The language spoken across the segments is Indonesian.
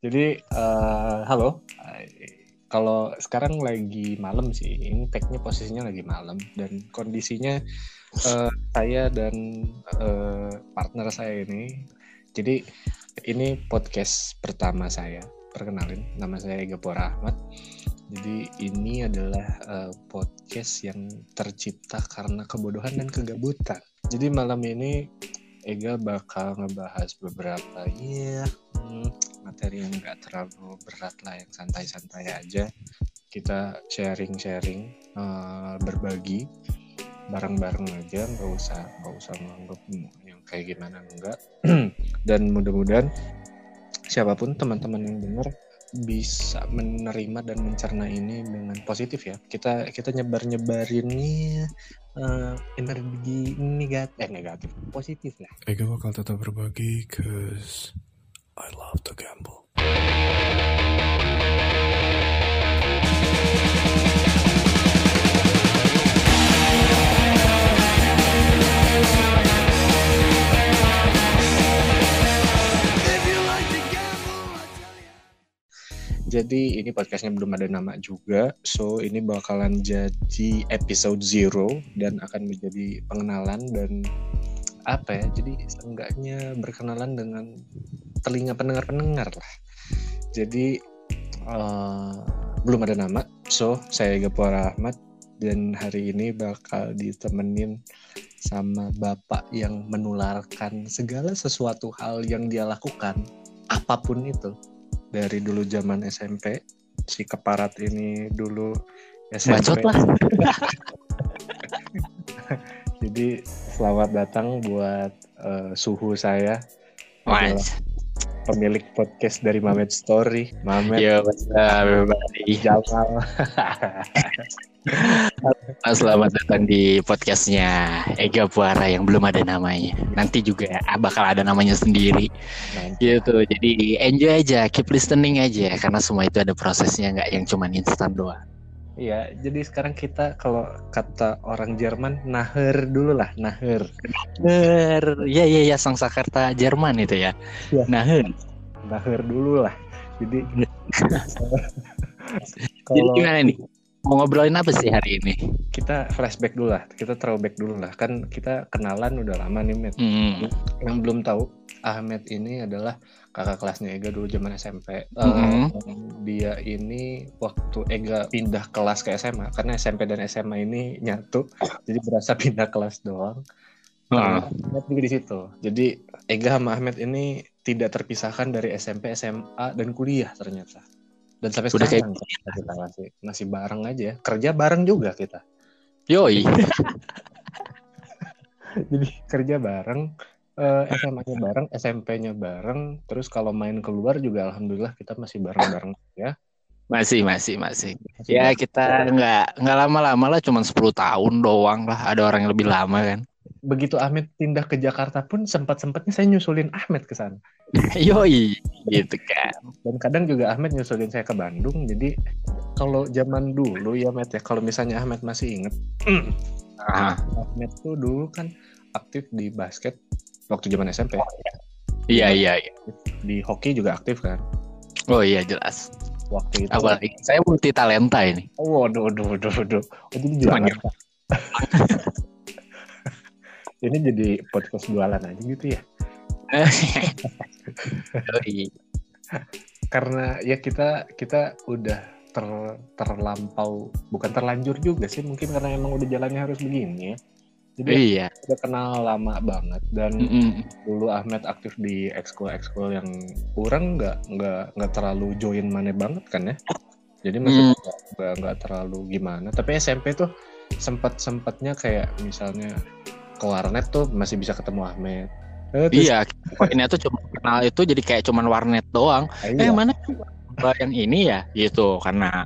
Jadi uh, halo, kalau sekarang lagi malam sih, ini tagnya posisinya lagi malam dan kondisinya uh, saya dan uh, partner saya ini. Jadi ini podcast pertama saya. Perkenalin, nama saya Gapora Ahmad. Jadi ini adalah uh, podcast yang tercipta karena kebodohan dan kegabutan. Jadi malam ini Ega bakal ngebahas beberapa ya materi yang nggak terlalu berat lah yang santai-santai aja. Kita sharing-sharing uh, berbagi bareng-bareng aja nggak usah nggak usah nganggap yang kayak gimana enggak dan mudah-mudahan siapa pun teman-teman yang dengar bisa menerima dan mencerna ini dengan positif ya kita kita nyebar nyebarinnya uh, energi negatif eh negatif positif lah Ega bakal tetap berbagi cause I love to gamble. Jadi ini podcastnya belum ada nama juga, so ini bakalan jadi episode zero dan akan menjadi pengenalan dan apa ya? Jadi seenggaknya berkenalan dengan telinga pendengar-pendengar lah. Jadi uh, belum ada nama, so saya Gapura Ahmad dan hari ini bakal ditemenin sama bapak yang menularkan segala sesuatu hal yang dia lakukan, apa pun itu. Dari dulu zaman SMP, si keparat ini dulu SMP. Bacot lah. Jadi selamat datang buat uh, suhu saya. Mas pemilik podcast dari Mamet Story. Mamet. Yo, everybody. Jamal. Selamat datang di podcastnya Ega Puara yang belum ada namanya. Nanti juga bakal ada namanya sendiri. Nanti. Gitu. Jadi enjoy aja, keep listening aja karena semua itu ada prosesnya nggak yang cuma instan doang. Iya, jadi sekarang kita kalau kata orang Jerman naher dulu lah, naher. Naher, iya iya ya Sang Sakarta Jerman itu ya. ya. Naher. Naher dulu lah. Jadi kalau Jadi gimana nih? Mau ngobrolin apa sih hari ini? Kita flashback dulu lah, kita throwback dulu lah. Kan kita kenalan udah lama nih, Met. Mm. Yang belum tahu, Ahmed ini adalah kakak kelasnya Ega dulu zaman SMP. Mm -hmm. uh, dia ini waktu Ega pindah kelas ke SMA, karena SMP dan SMA ini nyatu, jadi berasa pindah kelas doang. Nah, Ahmed juga di situ. Jadi Ega sama Ahmed ini tidak terpisahkan dari SMP, SMA, dan kuliah ternyata. Dan sampai Udah sekarang kayak... kita masih masih bareng aja, kerja bareng juga kita. Yoi. Jadi kerja bareng, uh, SMA-nya bareng, SMP-nya bareng, terus kalau main keluar juga alhamdulillah kita masih bareng-bareng ya. Masih, masih, masih. masih ya kita nggak nggak lama-lama lah, cuma 10 tahun doang lah. Ada orang yang lebih lama kan. Begitu Ahmed pindah ke Jakarta pun sempat-sempatnya saya nyusulin Ahmed ke sana. Yoi, gitu kan. Dan kadang juga Ahmed nyusulin saya ke Bandung. Jadi kalau zaman dulu ya Ahmed ya, kalau misalnya Ahmed masih inget, ah. Ahmed tuh dulu kan aktif di basket waktu zaman SMP. Iya, iya, iya. Di hoki juga aktif kan? Oh iya, jelas. Waktu itu. Apalagi saya multi talenta ini. Oh, waduh, waduh, waduh, waduh. Oh, jadi. ini jadi podcast jualan aja gitu ya? Karena ya kita kita udah ter, terlampau bukan terlanjur juga sih mungkin karena emang udah jalannya harus begini ya. Jadi iya. udah kenal lama banget dan mm -hmm. dulu Ahmed aktif di ekskul ekskul yang kurang nggak nggak nggak terlalu join mana banget kan ya. Jadi masih nggak mm. nggak terlalu gimana. Tapi SMP tuh sempat sempatnya kayak misalnya ke warnet tuh masih bisa ketemu Ahmed. Eh, iya, ini tuh cuma kenal itu jadi kayak cuman warnet doang. Ah, iya. Eh mana yang ini ya? Gitu karena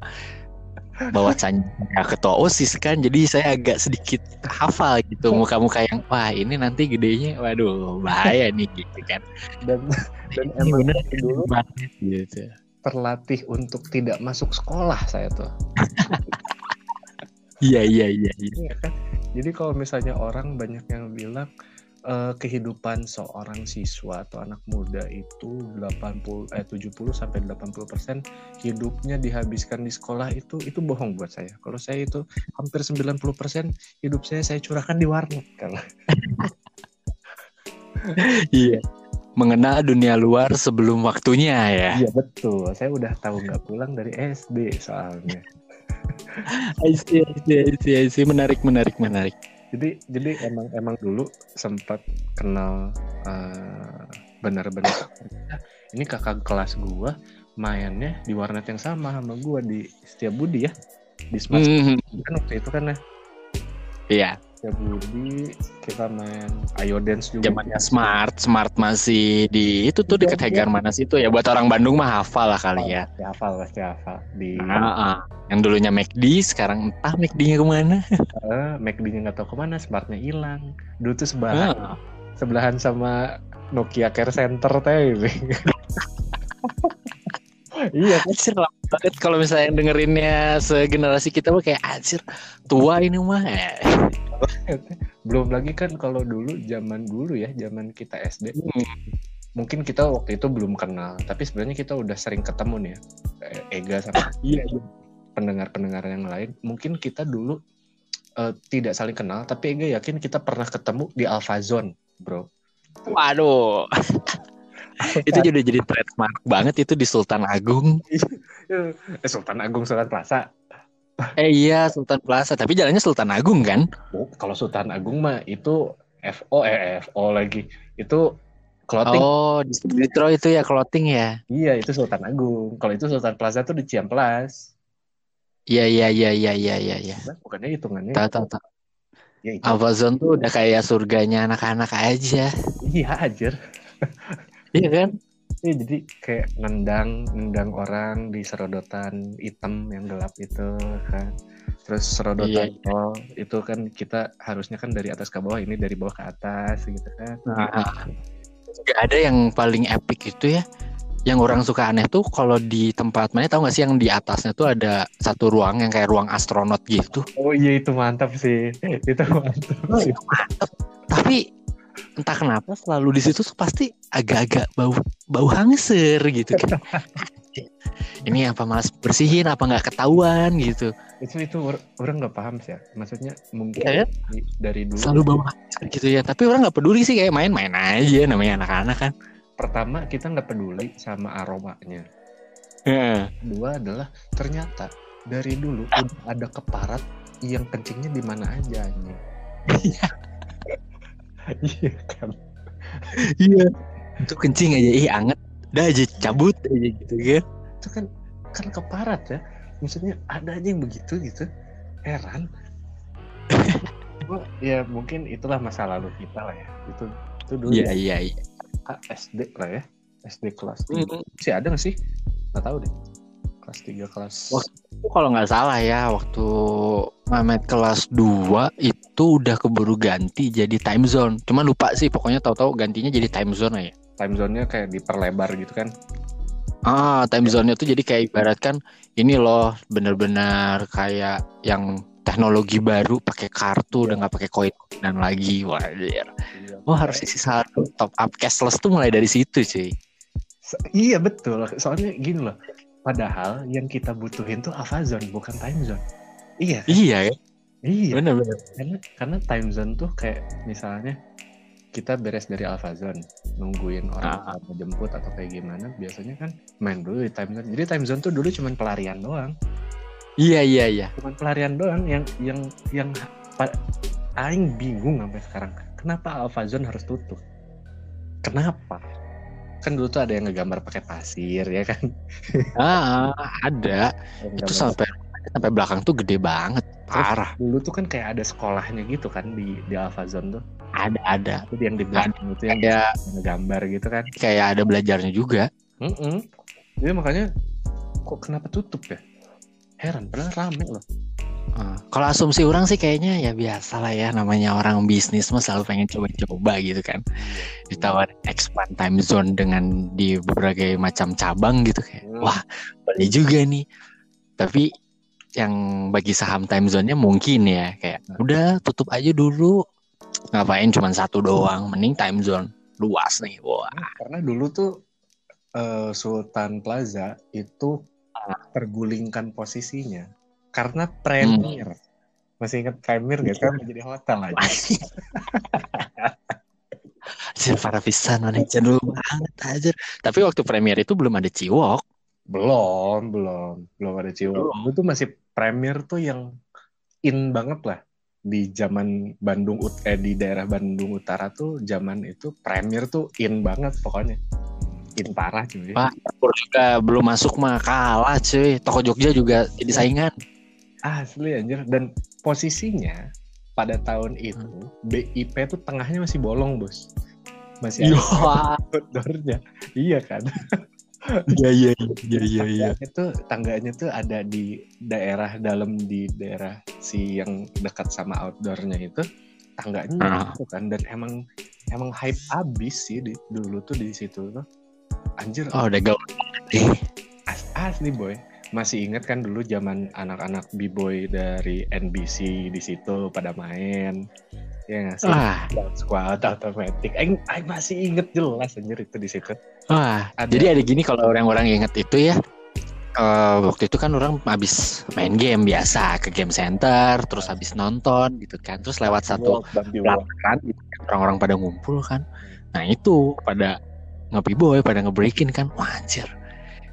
bawahnya ketua osis kan jadi saya agak sedikit hafal gitu muka-muka yang wah ini nanti gedenya waduh bahaya nih gitu kan. Dan dan emang dulu banget gitu. terlatih untuk tidak masuk sekolah saya tuh iya iya iya, iya. iya kan? jadi kalau misalnya orang banyak yang bilang eh, kehidupan seorang siswa atau anak muda itu 80 eh 70 sampai 80% hidupnya dihabiskan di sekolah itu itu bohong buat saya. Kalau saya itu hampir 90% hidup saya saya curahkan di warnet kalau Iya. Mengenal dunia luar sebelum waktunya ya. Iya betul. Saya udah tahu nggak pulang dari SD soalnya. I see, I see, I see, I see. Menarik, menarik, menarik. Jadi jadi emang emang dulu sempat kenal eh, benar-benar. Ini kakak kelas gua mainnya di warnet yang sama sama gua di Setiabudi ya. Di Smart Hmm, kan waktu itu kan ya? Iya, Setiabudi kita main Ayo Dance juga zamannya smart, smart masih di itu tuh dekat Hegar Manas itu ya. Buat orang Bandung mah hafal lah kali ya. pasti hafal pasti hafal di Nah, ah. yang dulunya McD, sekarang entah McD-nya ke mana. eh, McD-nya nggak tahu ke mana Smartnya hilang dulu tuh sebelahan Ah. sebelahan sama Nokia Care Center teh ini. iya Anjir lama banget kalau misalnya yang dengerinnya segenerasi kita mah kayak anjir tua ini mah. Belum lagi kan kalau dulu zaman dulu ya zaman kita SD Hmm. mungkin kita waktu itu belum kenal tapi sebenarnya kita udah sering ketemu nih ya Eh, Ega sama Iya, pendengar-pendengar yang lain mungkin kita dulu eh, tidak saling kenal tapi Ega yakin kita pernah ketemu di Alpha Zone bro Waduh. itu jadi jadi trademark banget itu di Sultan Agung. eh, Sultan Agung Sultan Plaza Eh iya Sultan Plaza, tapi jalannya Sultan Agung kan? Oh, kalau Sultan Agung mah itu FO eh FO lagi itu clothing Oh, di Metro itu ya clothing ya. iya itu Sultan Agung kalau itu Sultan Plaza tuh di Ciamplas Iya iya iya iya iya iya iya. Nah, bukannya hitungannya Tahu tahu tahu. ya itu Amazon tuh udah kayak surganya anak-anak aja. iya aja Iya kan? Iya jadi kayak nendang nendang orang di serodotan hitam yang gelap itu kan terus serodotan Iya, oh itu kan kita harusnya kan dari atas ke bawah ini dari bawah ke atas gitu kan Nah, gak ada yang paling epic itu ya. Yang orang suka aneh tuh kalau di tempat mana tahu gak sih yang di atasnya tuh ada satu ruang yang kayak ruang astronot gitu. oh iya itu mantap sih itu mantap sih. Tapi entah kenapa selalu di situ tuh pasti agak-agak bau bau hangser gitu kan. Ini apa malas bersihin apa nggak ketahuan gitu. itu itu or- orang nggak paham sih ya maksudnya mungkin Iya, di- dari dulu Selalu bau hangser gitu ya. Tapi orang nggak peduli sih kayak main-main aja namanya anak-anak kan. pertama kita nggak peduli sama aromanya Heeh. kedua adalah ternyata dari dulu udah ada keparat yang kencingnya di mana aja nih iya kan Iya. Itu kencing aja ih anget. Udah aja cabut aja gitu kan. itu kan kan keparat ya maksudnya ada aja yang begitu gitu heran ya mungkin itulah masa lalu kita lah ya itu itu dulu Iya ya iya iya. ah, SD lah ya SD kelas Hmm. 3 sih ada nggak sih nggak tahu deh kelas 3 kelas Wah. Itu kalau nggak salah ya waktu Mamet kelas 2 itu udah keburu ganti jadi time zone. Cuma lupa sih pokoknya tahu-tahu gantinya jadi time zone aja. time zone-nya kayak diperlebar gitu kan Ah, time zone-nya tuh jadi kayak ibaratkan ini loh bener-bener kayak yang teknologi baru pakai kartu udah nggak pakai koin dan lagi wah anjir. Oh harus isi satu top up cashless tuh mulai dari situ sih. Iya betul soalnya gini loh padahal yang kita butuhin tuh Alpha Zone bukan time zone. Iya Iya ya, iya. Bener-bener. karena karena time zone tuh kayak misalnya kita beres dari Alpha Zone nungguin orang Ah. mau jemput atau kayak gimana biasanya kan main dulu di time zone. Jadi time zone tuh dulu cuman pelarian doang. Iya iya iya. cuman pelarian doang yang yang yang aing bingung sampai sekarang. Kenapa Alpha Zone harus tutup? Kenapa kan dulu tuh ada yang ngegambar pakai pasir ya kan Ah, ada. Itu sampai sampai belakang tuh gede banget, parah. dulu tuh kan kayak ada sekolahnya gitu kan di di Alpha Zone tuh Ada ada. itu yang di belakang itu yang Kayak bisa ngegambar gitu kan kayak ada belajarnya juga. Mm-mm. Jadi makanya kok kenapa tutup ya? Heran, padahal rame loh. Ah, kalau asumsi orang sih kayaknya ya biasa lah ya namanya orang bisnis mah selalu pengen coba-coba gitu kan. Ditawar expand time zone dengan di berbagai macam cabang gitu kayak. Hmm. Wah, boleh juga nih. Tapi yang bagi saham time zone-nya mungkin ya kayak Nah. udah tutup aja dulu. ngapain cuma satu doang mending time zone luas nih wah karena dulu tuh uh, Sultan Plaza itu tergulingkan posisinya karena premier. Hmm. masih ingat premier gak kan menjadi hotel aja Anjir, para pisan mana jadul banget aja. Tapi waktu premier itu belum ada Ciwok. Belum, belum, belum ada Ciwok. Itu masih premier tuh yang in banget lah. Di zaman Bandung eh di daerah Bandung Utara tuh zaman itu premier tuh in banget pokoknya. In parah cuy. Wah, juga belum masuk mah kalah cuy. Toko Jogja juga jadi saingan asli anjir dan posisinya pada tahun itu hmm. BIP tuh tengahnya masih bolong bos masih ada outdoornya iya kan Iya iya iya iya iya. Itu tangganya tuh ada di daerah dalam di daerah si yang dekat sama outdoornya itu tangganya uh. itu kan dan emang emang hype abis sih di, dulu tuh di situ tuh. Anjir. Oh, udah gak As asli boy. Masih inget kan dulu zaman anak-anak b-boy dari NBC di situ pada main. Ya nggak sih? Ah. Squad automatic. Aing, aing masih inget jelas anjir itu di situ. Wah, ada. jadi ada gini kalau orang-orang inget itu ya. Uh, waktu itu kan orang habis main game biasa ke game center, terus habis nonton gitu kan, terus lewat satu pelataran gitu kan, orang-orang pada ngumpul kan. Nah itu pada ngopi boy, pada ngebreakin kan, wah anjir,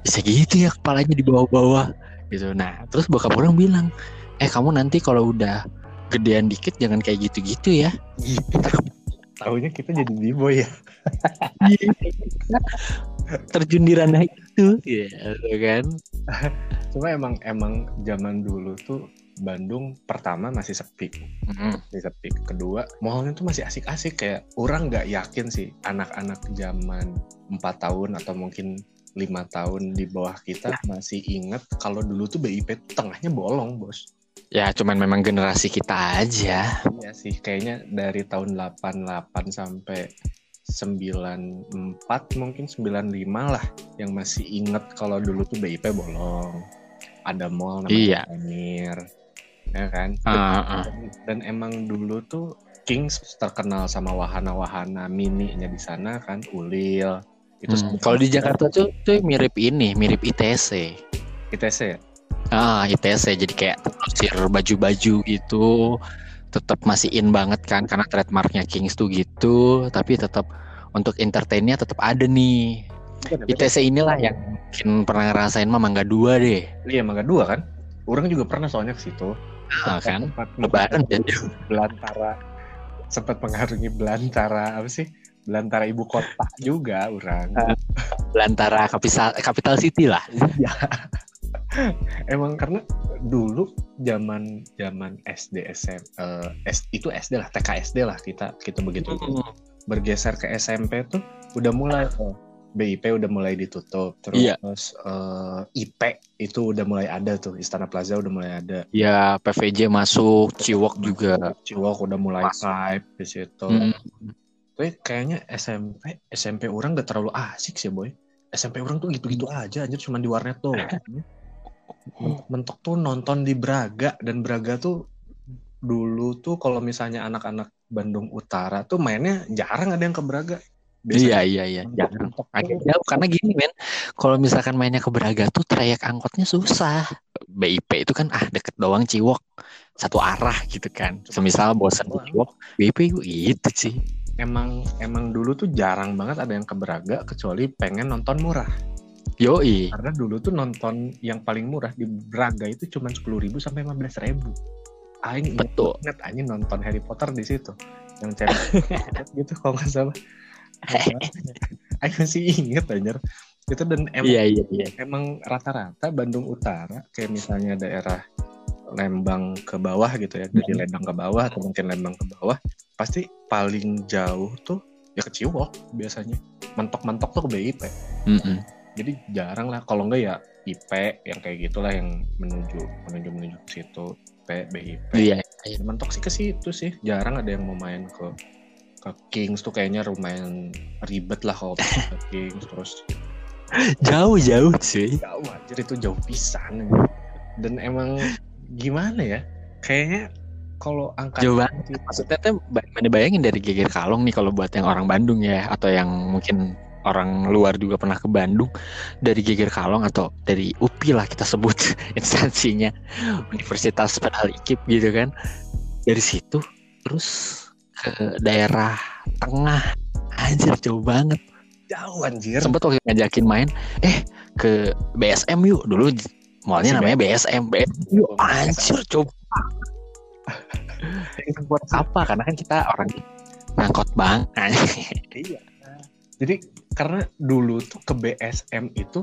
bisa gitu ya kepalanya di bawah-bawah gitu. Nah terus bokap orang bilang, eh kamu nanti kalau udah gedean dikit jangan kayak gitu-gitu ya. Tahunya kita jadi b-boy ya. Terjun di ranah itu, ya kan. Cuma emang emang zaman dulu tuh Bandung pertama masih sepi, mm-hmm. masih sepi. Kedua, malnya tuh masih asik-asik kayak orang nggak yakin sih anak-anak zaman 4 tahun atau mungkin lima tahun di bawah kita masih inget kalau dulu tuh BIP tengahnya bolong bos Ya cuman memang generasi kita aja. Iya sih, kayaknya dari tahun 88 sampai 94 mungkin 95 lah yang masih inget kalau dulu tuh BIP bolong. Ada mall namanya iya. Pionir. Ya kan? Uh, uh. Dan, dan emang dulu tuh Kings terkenal sama wahana-wahana mininya di sana kan, Ulil. Itu hmm. kalau di Jakarta tuh tuh mirip ini, mirip ITC. ITC ya? Ah, ITC jadi kayak terusir baju-baju gitu. Tetap masih in banget kan karena trademarknya Kings tuh gitu. Tapi tetap untuk entertainnya tetap ada nih. ITC inilah yang mungkin pernah ngerasain mah Mangga Dua deh. Iya Mangga Dua kan? Orang juga pernah soalnya ke situ. Ah, kan? lebaran ya. belantara. Sempat mengarungi belantara. Apa sih belantara ibu kota juga orang. Belantara kapital capital city lah. Iya. Emang karena dulu zaman zaman SD SM uh, S, itu SD lah TK SD lah kita kita begitu. Mm. bergeser ke SMP tuh udah mulai oh, BIP udah mulai ditutup terus iya. uh, IP itu udah mulai ada tuh Istana Plaza udah mulai ada. Ya PVJ masuk Ciwok juga Ciwok udah mulai hype di situ. Mm. Tapi kayaknya SMP SMP orang gak terlalu asik sih boy SMP orang tuh gitu-gitu aja anjir cuma di warnet tuh mentok tuh nonton di Braga dan Braga tuh dulu tuh kalau misalnya anak-anak Bandung Utara tuh mainnya jarang ada yang ke Braga. Biasanya iya iya iya. Jarang. Agak jauh karena gini men, kalau misalkan mainnya ke Braga tuh trayek angkotnya susah. BIP itu kan ah deket doang Ciwok satu arah gitu kan. Semisal bosan di Ciwok, BIP itu sih. Emang emang dulu tuh jarang banget ada yang ke Braga kecuali pengen nonton murah. Yoi. Karena dulu tuh nonton yang paling murah di Braga itu cuma sepuluh ribu sampai lima belas ribu. Aing betul. Ingat Aing nonton Harry Potter di situ. Yang cewek gitu kalau nggak salah. Aing masih inget anjir. Itu dan emang, iya, iya, iya. emang rata-rata Bandung Utara kayak misalnya daerah Lembang ke bawah gitu ya, dari Lembang ke bawah atau mungkin Lembang ke bawah, pasti paling jauh tuh ya ke Ciwok biasanya. Mentok-mentok tuh ke BIP. Mm -mm jadi jarang lah. Kalau enggak ya IP yang kayak gitulah yang menuju menuju menuju ke situ. P BIP iya, iya. mentok sih ke situ sih. Jarang ada yang mau main ke ke Kings tuh kayaknya lumayan ribet lah kalau ke Kings terus. Jauh jauh sih jauh aja itu jauh pisan dan emang gimana ya? Kayaknya kalau angka Jauh banget. Maksudnya tuh mana bayangin dari Geger Kalong nih kalau buat yang orang Bandung ya atau yang mungkin orang luar juga pernah ke Bandung dari Geger Kalong atau dari UPI lah kita sebut instansinya Universitas Pedal Ikip gitu kan. Dari situ terus ke daerah tengah. Anjir jauh banget. Jauh anjir. sempet waktu ngajakin main eh ke BSM yuk. Dulu Masih mallnya namanya BSM BSM yuk. Oh, anjir coba buat apa karena kan kita orang ngangkot bang Iya. Jadi karena dulu tuh ke BSM itu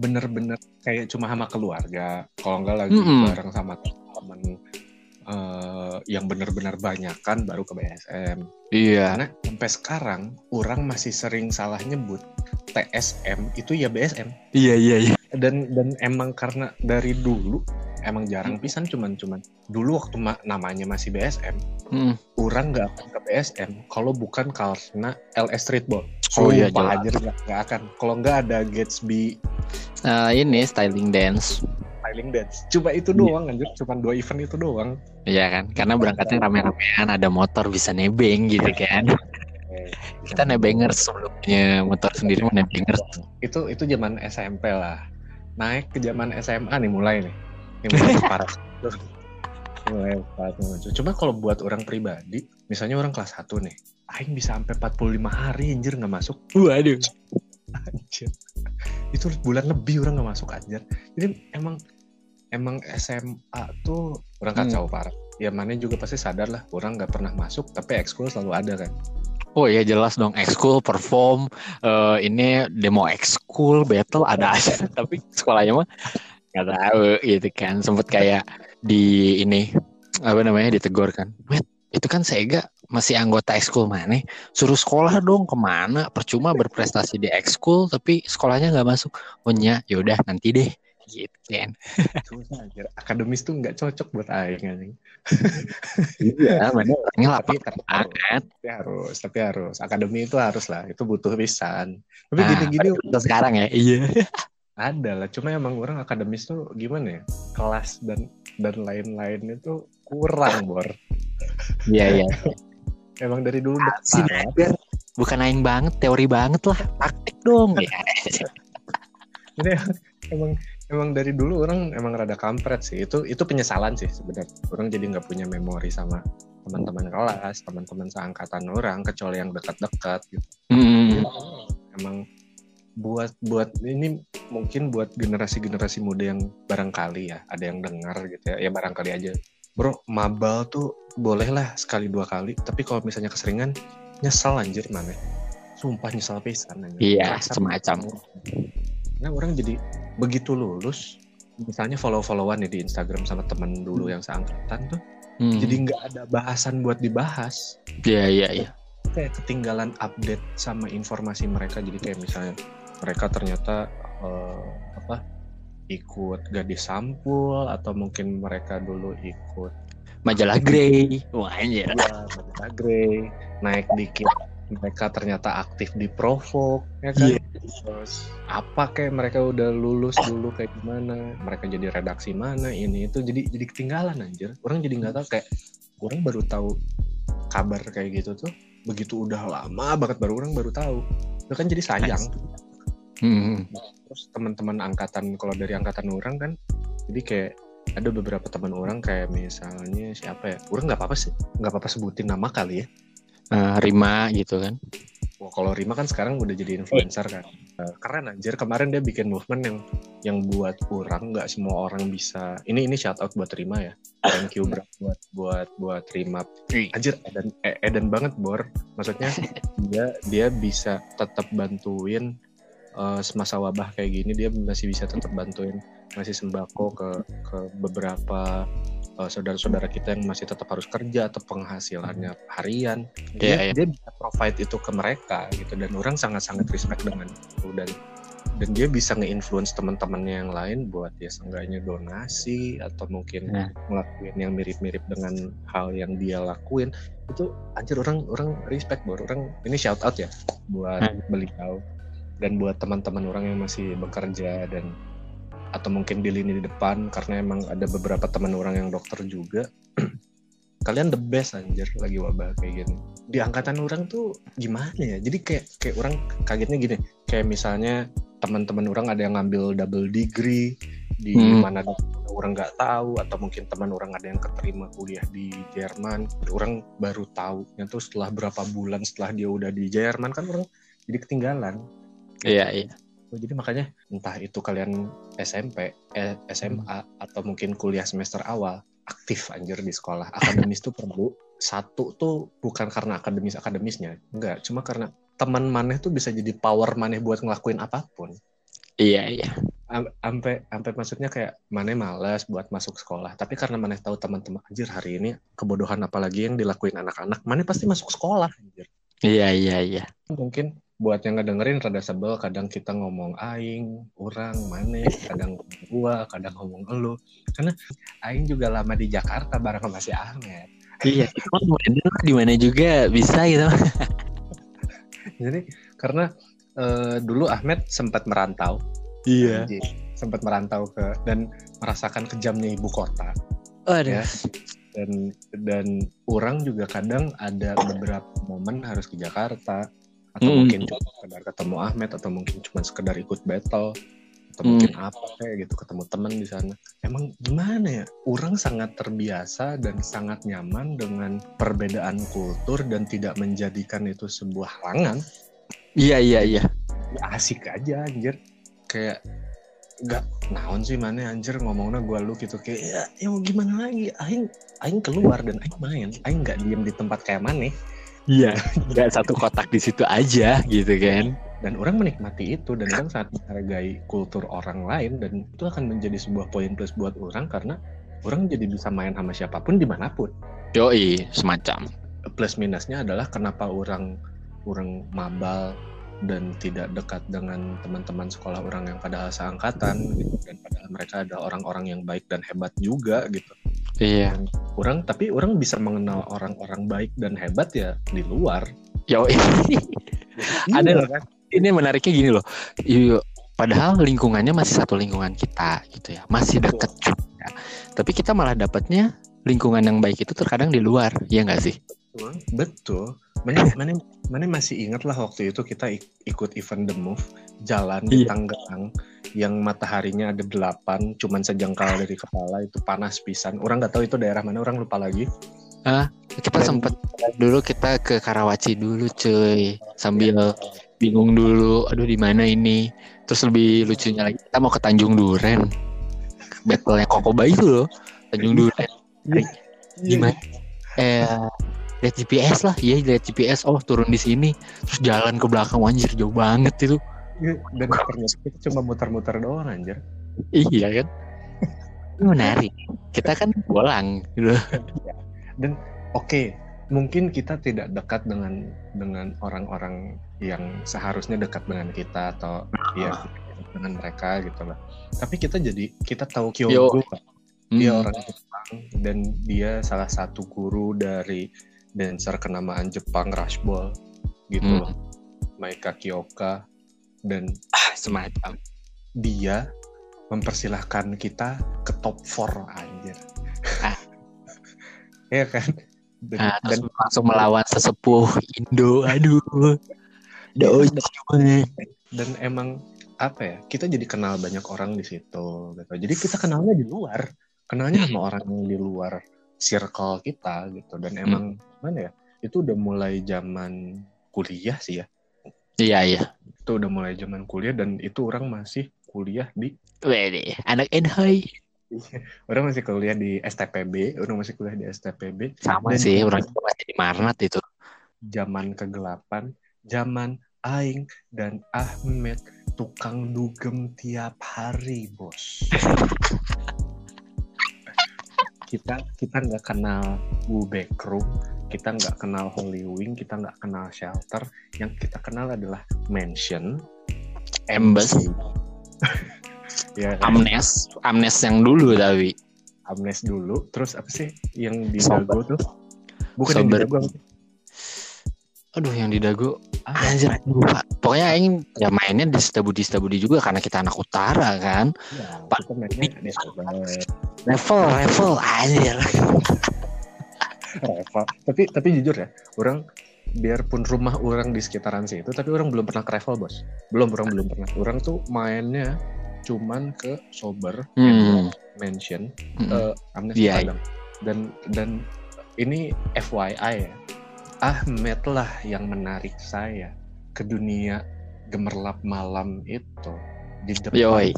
bener-bener kayak cuma sama keluarga. Kalau enggak lagi Mm-mm. bareng sama temen eh, yang bener-bener banyak kan baru ke BSM. iya Karena sampai sekarang orang masih sering salah nyebut TSM itu ya BSM. iya iya iya Dan dan emang karena dari dulu emang jarang pisan cuman cuman dulu waktu ma- namanya masih BSM Mm. orang nggak akan ke BSM kalau bukan karena LS Streetball. Oh iya, Sumpah, jelas. anjir nggak akan. Kalau nggak ada Gatsby Eh, ini styling dance Styling Dance. Coba itu Iya. doang anjir, cuma dua event itu doang. Iya kan karena berangkatnya rame-ramean ada motor bisa nebeng gitu kan kita nebengers sebelumnya motor sendiri nebengers Itu itu zaman SMP lah. Naik ke zaman SMA nih mulai nih. Ini mulai parah. mulai parah muncul. Cuma kalau buat orang pribadi, misalnya orang kelas 1 nih, aing bisa sampai 45 hari anjir nggak masuk. waduh Anjir. Itu bulan lebih orang nggak masuk anjir. Jadi emang emang SMA tuh orang Hmm. kacau parah. Ya mana juga pasti sadar lah, orang nggak pernah masuk, tapi ekskul selalu ada kan. Oh iya jelas dong. Ekskul perform eh, ini demo ekskul battle ada aja. Tapi sekolahnya mah nggak tahu gitu kan. Sempet kayak di ini apa namanya ditegur kan. Wait itu kan Sega masih anggota ekskul mana? Suruh sekolah dong ke mana? Percuma berprestasi di ekskul tapi sekolahnya nggak masuk. Oh nya yaudah nanti deh gitu kan Susah anjir. Akademis tuh nggak cocok buat aing anjing. iya mana orangnya lapar Tapi, tapi harus, banget tapi harus, tapi harus. Akademi itu harus lah, itu butuh pisan. Tapi Nah, gini-gini Untuk sekarang ya iya ada lah. Cuma emang orang akademis tuh gimana ya? Kelas dan dan lain-lain itu kurang bor. iya iya Emang dari dulu udah biar bukan aing banget teori banget lah praktik dong ya Jadi emang emang dari dulu orang emang rada kampret sih. Itu itu penyesalan sih sebenarnya. Orang jadi nggak punya memori sama teman-teman kelas, teman-teman seangkatan orang, kecuali yang dekat-dekat gitu. Hmm. Emang buat buat ini mungkin buat generasi-generasi muda yang barangkali ya ada yang dengar gitu ya, ya barangkali aja. Bro, mabal tuh boleh lah sekali dua kali, tapi kalau misalnya keseringan nyesel anjir mana. Sumpah nyesel pisan anjir. Iya, semacam. Karena orang jadi begitu lulus, misalnya follow-followan nih di Instagram sama temen dulu yang seangkatan tuh, Hmm. jadi nggak ada bahasan buat dibahas. iya iya iya Kayak ketinggalan update sama informasi mereka. Jadi kayak misalnya mereka ternyata eh, apa ikut gadis sampul atau mungkin mereka dulu ikut majalah Grey wah anjir ya, Majalah Grey naik dikit mereka ternyata aktif di Provok ya kan? Iya. terus apa kayak mereka udah lulus dulu kayak gimana? Mereka jadi redaksi mana? Ini itu jadi jadi ketinggalan anjir. Orang jadi nggak tahu kayak orang baru tahu kabar kayak gitu tuh begitu udah lama banget baru orang baru tahu. Itu kan jadi sayang. Hmm. terus teman-teman angkatan kalau dari angkatan orang kan jadi kayak ada beberapa teman orang kayak misalnya siapa ya? Orang nggak apa-apa sih. Nggak apa-apa sebutin nama kali ya Eh, Rima gitu kan Wah, kalau Rima kan sekarang udah jadi influencer kan. Eh, keren anjir. Kemarin dia bikin movement yang yang buat orang nggak semua orang bisa. Ini ini shout out buat Rima ya. Thank you bro buat buat buat Rima. Anjir Eden eh, Eden banget Bor. Maksudnya dia dia bisa tetap bantuin eh, semasa wabah kayak gini dia masih bisa tetap bantuin ngasih sembako ke ke beberapa eh, saudara-saudara kita yang masih tetap harus kerja atau penghasilannya harian dia, Iya, iya. dia bisa provide itu ke mereka gitu dan orang sangat-sangat respect dengan itu dan dan dia bisa nge-influence teman-temannya yang lain buat ya seenggaknya donasi atau mungkin Nah. ngelakuin yang mirip-mirip dengan hal yang dia lakuin itu anjir orang orang respect baru orang ini shout out ya buat Hmm. beliau dan buat teman-teman orang yang masih bekerja dan atau mungkin di lini di depan karena emang ada beberapa teman orang yang dokter juga. Kalian the best anjir lagi wabah kayak gini. Di angkatan orang tuh gimana ya? Jadi kayak kayak orang kagetnya gini. Kayak misalnya teman-teman orang ada yang ngambil double degree di Hmm. mana orang nggak tahu atau mungkin teman orang ada yang keterima kuliah di Jerman. Orang baru tahu tuh setelah berapa bulan setelah dia udah di Jerman kan orang jadi ketinggalan. Iya, iya. Oh, Jadi makanya entah itu kalian SMP, eh, SMA atau mungkin kuliah semester awal aktif anjir di sekolah. Akademis tuh perlu satu tuh bukan karena akademis akademisnya, enggak, cuma karena teman maneh tuh bisa jadi power maneh buat ngelakuin apa pun. Iya, iya. Am- Ampe ampe maksudnya kayak maneh malas buat masuk sekolah, tapi karena maneh tahu teman-teman anjir hari ini kebodohan apalagi yang dilakuin anak-anak, maneh pasti masuk sekolah anjir Iya, iya, iya. mungkin buat yang ngedengerin rada sebel kadang kita ngomong aing, orang, mana, kadang gua, kadang ngomong elu. Karena aing juga lama di Jakarta bareng sama si Ahmed. Iya, emang di mana juga bisa gitu. Jadi karena eh, dulu Ahmed sempat merantau, Iya. Sempat merantau ke dan merasakan kejamnya ibu kota. Waduh. Ya. Dan dan orang juga kadang ada beberapa momen harus ke Jakarta atau Mm. mungkin cuma sekedar ketemu Ahmed atau mungkin cuma sekedar ikut battle atau Mm. mungkin apa kayak gitu ketemu teman di sana. Emang gimana ya? Orang sangat terbiasa dan sangat nyaman dengan perbedaan kultur dan tidak menjadikan itu sebuah halangan. Iya, iya, iya. Ya, asik aja anjir. Kayak nggak naon sih mana anjir ngomongnya gua lu gitu kayak ya, ya mau gimana lagi aing aing keluar dan aing main aing nggak diem di tempat kayak mana Iya, nggak satu kotak di situ aja gitu kan. dan orang menikmati itu dan orang sangat menghargai kultur orang lain dan itu akan menjadi sebuah poin plus buat orang karena orang jadi bisa main sama siapa pun di mana pun Yoi, semacam. plus minusnya adalah kenapa orang orang mabal dan tidak dekat dengan teman-teman sekolah orang yang padahal seangkatan gitu dan padahal mereka ada orang-orang yang baik dan hebat juga gitu Iya. orang tapi orang bisa mengenal orang-orang baik dan hebat ya di luar Yoi. Ada Iya, loh. kan Ini menariknya gini loh. Iya, padahal lingkungannya masih satu lingkungan kita gitu ya. Masih deket juga. Tapi kita malah dapatnya lingkungan yang baik itu terkadang di luar, ya nggak sih? betul mana mana mana masih ingat lah waktu itu kita ik- ikut event The Move jalan di Iya. Tangerang yang mataharinya ada delapan cuman sejengkal dari kepala itu panas pisan orang nggak tahu itu daerah mana orang lupa lagi Kita Dan- sempet dulu kita ke Karawaci dulu, cuy. Sambil bingung dulu, aduh di mana ini. Terus lebih lucunya lagi kita mau ke Tanjung Duren. Battle yang Kokoba itu loh, Tanjung Duren. Gimana? Eh lihat GPS lah, iya lihat GPS. Oh turun di sini, terus jalan ke belakang anjir jauh banget itu. Iya, dan ternyata kita cuma muter-muter doang anjir Iya kan? Ini menarik. Kita kan bolang gitu. dan oke mungkin kita tidak dekat dengan dengan orang-orang yang seharusnya dekat dengan kita atau ya dengan mereka gitu lah tapi kita jadi kita tahu Kyogo kan? dia Hmm. orang Jepang dan dia salah satu guru dari dancer kenamaan Jepang Rushball gitu Hmm. loh Maika Kyoka dan Ah, semacam. dia mempersilahkan kita ke top 4 anjir Ah. ya kan dan, Nah, dan langsung melawan sesepuh Indo. Aduh. Doji banget. dan emang apa ya kita jadi kenal banyak orang di situ gitu jadi kita kenalnya di luar kenalnya sama orang yang di luar circle kita gitu dan emang mana ya itu udah mulai zaman kuliah sih ya Iya, iya. itu udah mulai zaman kuliah dan itu orang masih kuliah di Wede, anak Enhai. orang masih kuliah di STPB orang masih kuliah di STPB Sama Dan- sih, orang juga masih di Marnat itu. zaman kegelapan zaman Aing dan Ahmed tukang dugem tiap hari bos kita kita nggak kenal Wu Backroom kita nggak kenal Holy Wing kita nggak kenal Shelter yang kita kenal adalah Mansion Embassy. ya kan? Amnes, Amnes yang dulu tapi. Amnes dulu terus apa sih yang di Sober. Dago tuh bukan yang di Sober. Dago? Aduh, yang di Dago. Ah, Anjir, lupa. Pokoknya aing ya mainnya di Stabudi Stabudi juga karena kita anak utara kan. ya, Pak. Level, level anjir. Reva. Tapi tapi jujur ya, orang biarpun rumah orang di sekitaran situ, tapi orang belum pernah ke Revel bos. Belum, orang belum pernah. Orang tuh mainnya cuman ke Sober, Hmm. Mansion, Mm-mm. eh Amnesty Iya, Padang. Dan dan ini FYI ya, Ahmed lah yang menarik saya ke dunia gemerlap malam itu di depan Yoi.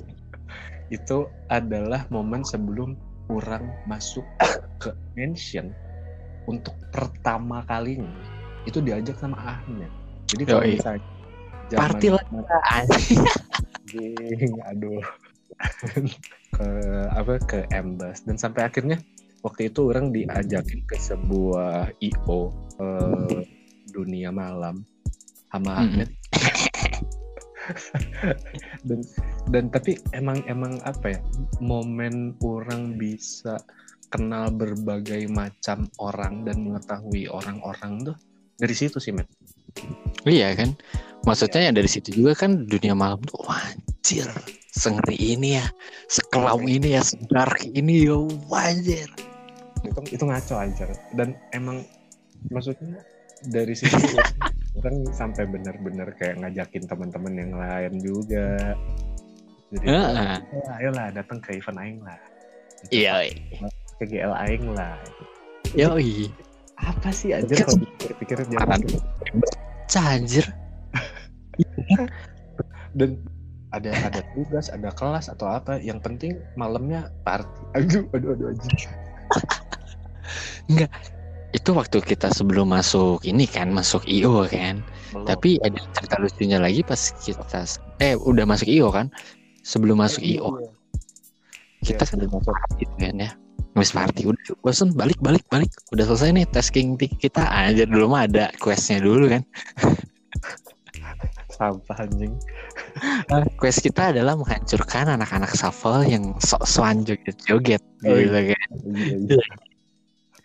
itu adalah momen sebelum orang masuk ke mansion untuk pertama kalinya itu diajak sama Ahmed. Jadi kalau Yoi. misalnya Party lah. anjing, aduh ke apa ke Embas dan sampai akhirnya waktu itu orang diajakin ke sebuah IO eh, dunia malam sama. Ahmed dan dan tapi emang emang apa ya momen orang bisa kenal berbagai macam orang dan mengetahui orang-orang tuh dari situ sih Matt Iya kan? Maksudnya ya dari situ juga kan dunia malam tuh wah, anjir. Sengeri ini ya, sekelam ini ya, sedark ini ya, wajir. itu itu ngaco aja dan emang maksudnya dari situ orang sampai benar-benar kayak ngajakin teman-teman yang lain juga jadi Heeh. "Oh, ayolah datang ke event aing lah Iya. ke GL aing lah Yoi. apa sih aja Kan- kalau pikir-pikir dia? Anjir. dan ada ada tugas ada kelas atau apa yang penting malamnya party aduh aduh aduh anjing. Itu waktu kita sebelum masuk ini kan, masuk IO kan. Belum. Tapi ada cerita lucunya lagi pas kita eh udah masuk IO kan. Sebelum masuk Eh, IO iya. kita Iya, kan masuk gitu kan ya. Wis party udah bosen balik balik balik udah selesai nih tasking kita aja dulu mah ada questnya dulu kan sampah anjing quest kita adalah menghancurkan anak-anak shuffle yang sok-sokan joget-joget Oh, gitu kan Iya, iya.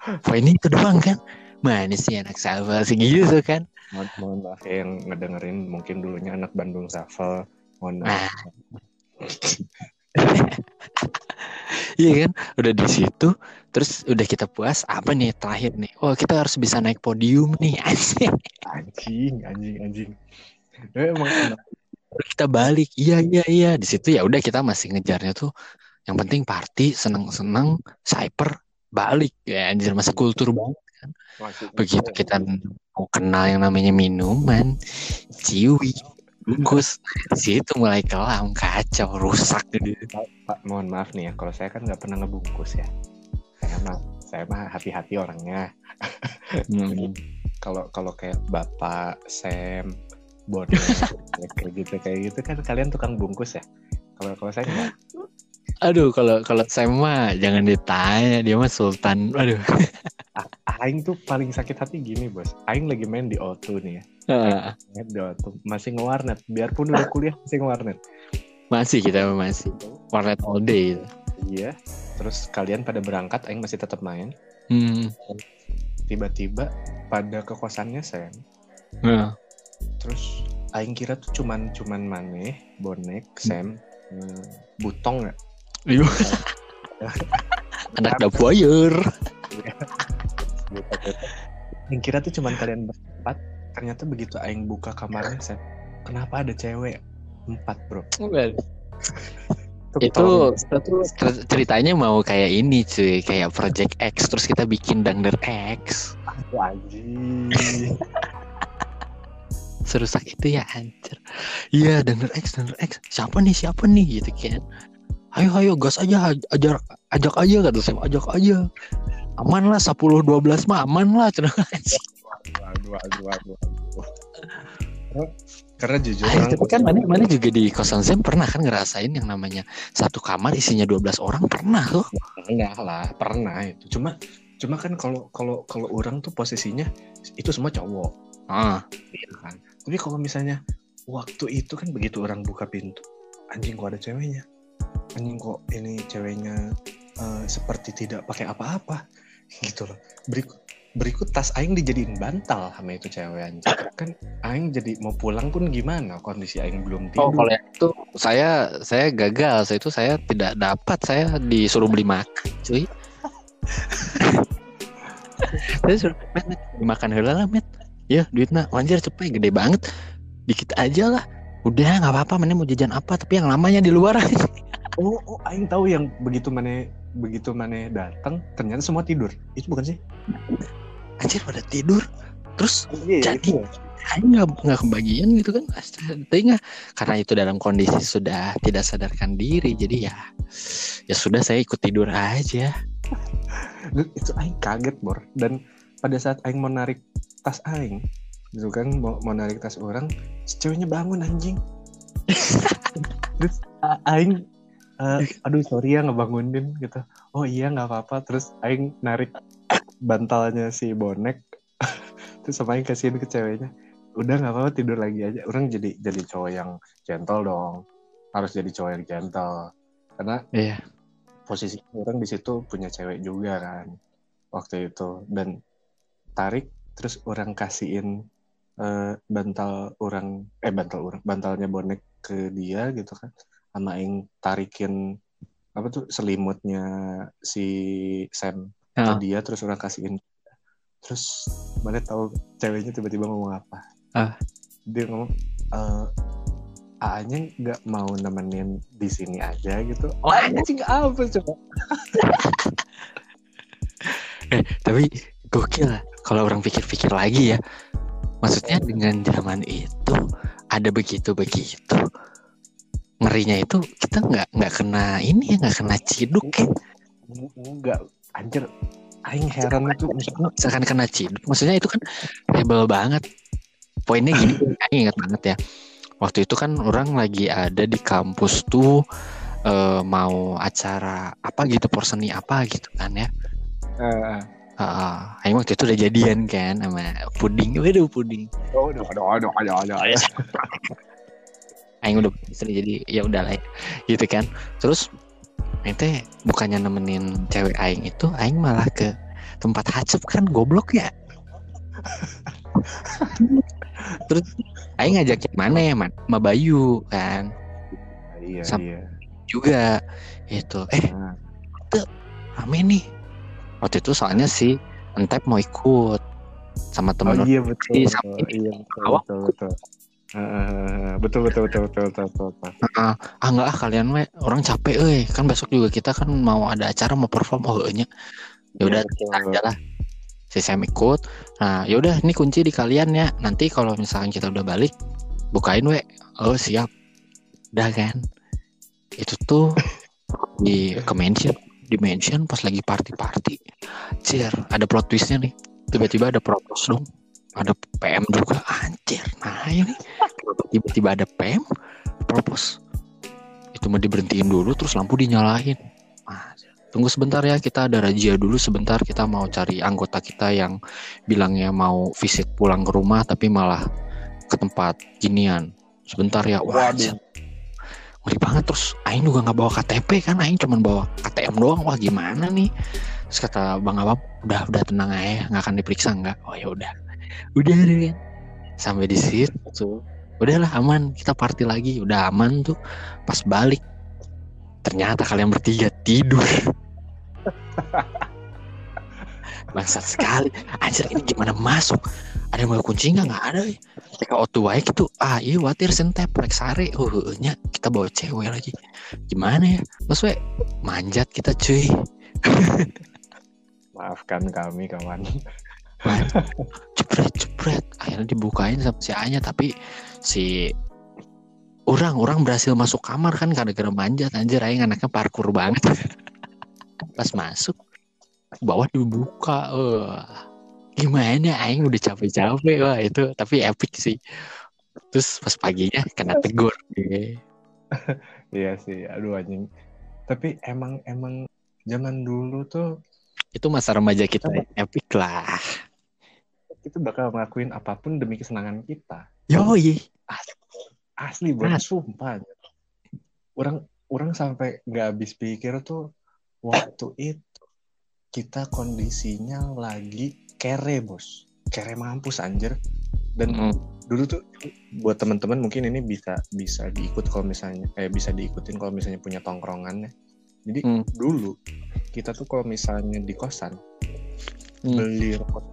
Wah ini itu doang kan mana sih anak shuffle sih gitu kan mohon, mohon maaf ya yang ngedengerin mungkin dulunya anak Bandung Shuffle mohon maaf Nah. Iya kan, udah di situ, terus udah kita puas. Apa nih terakhir nih? Oh kita harus bisa naik podium nih, anjing. anjing anjing anjing Eh, emang kita balik, iya iya iya. Di situ ya udah kita masih ngejarnya tuh. Yang penting party, seneng-seneng, cyper, balik. Ya anjir masih kultur banget. Masih- Begitu kita mau kenal yang namanya minuman, ciwi, bungkus, situ mulai kelam, kacau, rusak gitu. Pak, mohon maaf nih ya, kalau saya kan nggak pernah ngebungkus ya. Saya mah, saya mah hati-hati orangnya. Hmm. Kalau kalau kayak Bapak Sam, Bonek, kayak gitu kayak gitu kan kalian tukang bungkus ya. Kalau kalau saya. Aduh, kalau kalau saya mah jangan ditanya, dia mah sultan. Aduh. Aing tuh paling sakit hati gini bos. Aing lagi main di O2 nih ya. Main di O2. Masih ngewarnet. Biarpun udah kuliah masih ngewarnet. masih kita masih warnet all day. gitu. Iya. Terus kalian pada berangkat, Aing masih tetap main. Hmm. Tiba-tiba pada ke kosannya Sam. Nah. Terus Aing kira tuh cuman cuman maneh, bonek, Sam, eh, butong nggak? Iya. Anak dapur. Aing kira tuh cuman kalian berempat. Ternyata begitu Aing buka kamarnya Sam, kenapa ada cewek empat bro? Itu cer- ceritanya mau kayak ini cuy, kayak Project X terus kita bikin Dangder X. Aduh, anjing. Serusak itu ya anjir. Iya Dangder X, Dangder X. Siapa nih, siapa nih gitu kan. Ayo ayo gas aja ajak ajak aja kata saya ajak aja. Aman lah 10 12 mah aman lah cenah. Waduh, waduh, waduh, waduh. Karena- jujur orang- tapi kan mana mana juga di kosan Zem pernah kan ngerasain yang namanya satu kamar isinya 12 orang? Pernah tuh. enggak lah pernah itu. Cuma cuma kan kalau kalau kalau orang tuh posisinya itu semua cowok. Ah, iya kan? Tapi kalau misalnya waktu itu kan begitu orang buka pintu anjing kok ada ceweknya anjing kok ini ceweknya eh, seperti tidak pakai apa-apa. Gitu loh. Berikut berikut tas aing dijadiin bantal sama itu cewek anjing. Kan aing jadi mau pulang pun gimana? Kondisi aing belum Oh, tidur. kalau yang itu saya saya gagal. Saya itu saya tidak dapat. Saya disuruh beli makan, cuy. terus met, met, dimakan heula lah met. Ya duitnya anjir cepet. Gede banget. Dikit aja lah udah nggak apa-apa mana mau jajan apa tapi yang lamanya di luar. Aja oh, oh aing tahu yang begitu mana begitu mana datang ternyata semua tidur. Itu bukan sih? Anjir pada tidur. Terus iya, Jadi- Aing nggak nggak kebagian gitu kan. Nggak karena itu dalam kondisi sudah tidak sadarkan diri jadi ya ya sudah saya ikut tidur aja. Itu aing kaget bor. Dan pada saat aing mau narik tas aing gitu kan mau, mau narik tas orang ceweknya bangun anjing. Terus aing eh, aduh sorry ya ngebangunin gitu. Oh iya nggak apa-apa. Terus aing narik bantalnya si bonek. Terus sama aing kasihin ke ceweknya. Udah nggak apa-apa tidur lagi aja. Orang jadi jadi cowok yang gentle dong. Harus jadi cowok yang gentle. Karena iya. posisi orang di situ punya cewek juga kan waktu itu. Dan tarik terus orang kasihin eh, bantal orang eh bantal orang bantalnya bonek ke dia gitu kan sama aing tarikin apa tuh selimutnya si Sam ke Ah. dia terus orang kasihin terus mana tahu ceweknya tiba-tiba ngomong apa Ah. dia ngomong eh A-nya nggak mau nemenin di sini aja gitu. Oh, anjing apa coba? tapi gokil lah kalau orang pikir-pikir lagi ya maksudnya dengan zaman itu ada begitu begitu ngerinya itu kita nggak nggak kena ini ya nggak kena ciduk ya. Enggak, anjir. Aing heran itu maksudnya. misalkan kena ciduk maksudnya itu kan rebel banget. Poinnya gini Aing ingat banget ya. Waktu itu kan orang lagi ada di kampus tuh eh, mau acara apa gitu porseni apa gitu kan ya. Eh, Ah, Aing waktu itu udah jadian kan sama puding, waduh puding. oh, aduh, aduh, aduh, aduh. Aing udah istri jadi ya udah lah gitu kan. Terus Aing teh bukannya nemenin cewek Aing itu, Aing malah ke tempat hacep kan goblok ya. Terus Aing ngajakin mana ya, man? Ma Bayu kan Iya, Sam- iya. juga itu. Eh, Nah, rame nih. Waktu itu soalnya si Entep mau ikut sama Oh temen iya betul, Iya, betul. sama iya betul, Awak. betul, betul. Eh, eh, eh, betul, betul, betul, betul, betul, betul, betul. ah ah, enggak ah kalian we orang capek euy. Kan besok juga kita kan mau ada acara mau perform. Oh nya ya udah Iya, kita betul. aja lah si Sam ikut. Nah yaudah ini kunci di kalian ya. Nanti kalau misalkan kita udah balik bukain we. Oh siap. Udah kan? Itu tuh di ke mention di mention pas lagi party party Cier, ada plot twistnya nih. Tiba-tiba ada propose dong. Ada PM juga. Anjir nah ini. Tiba-tiba ada PM propose itu mau diberhentiin dulu terus lampu dinyalain. Tunggu sebentar ya kita ada razia dulu sebentar. Kita mau cari anggota kita yang bilangnya mau visit pulang ke rumah tapi malah ke tempat ginian. Sebentar ya. Wah Waduh. Ngeri banget terus Aing juga nggak bawa KTP kan Aing cuma bawa ATM doang. Wah gimana nih? Terus kata Bang Abang udah udah tenang aja nggak akan diperiksa nggak. Oh ya udah. Udah deh sampai di situ udahlah aman kita party lagi. Udah aman tuh. Pas balik ternyata kalian bertiga tidur bangsat sekali. Anjir ini gimana masuk? Ada yang mau kunci nggak? Nggak ada ya Teka auto wae gitu. Ah iya watir sentep rek sare. Uh nya kita bawa cewek lagi. Gimana ya? We manjat kita cuy. Maafkan kami kawan. cepret cepret akhirnya dibukain sama si Anya tapi si orang orang berhasil masuk kamar kan gara-gara manjat. Anjir aing anaknya parkur banget. Pas masuk bawah dibuka wah gimana aing udah capek-capek wah itu tapi epic sih terus pas paginya kena tegur Iya sih, aduh anjing. Tapi emang emang zaman dulu tuh itu masa remaja kita epic lah kita bakal ngelakuin apa pun demi kesenangan kita. yoi Asli banget, Asli. sumpah. Orang orang sampai nggak habis pikir tuh waktu itu kita kondisinya lagi kere bos, kere mampus anjir. Dan Mm. dulu tuh buat teman-teman mungkin ini bisa bisa diikut kalau misalnya eh bisa diikutin kalau misalnya punya tongkrongannya. Jadi Hmm. dulu kita tuh kalau misalnya di kosan Hmm. beli rokok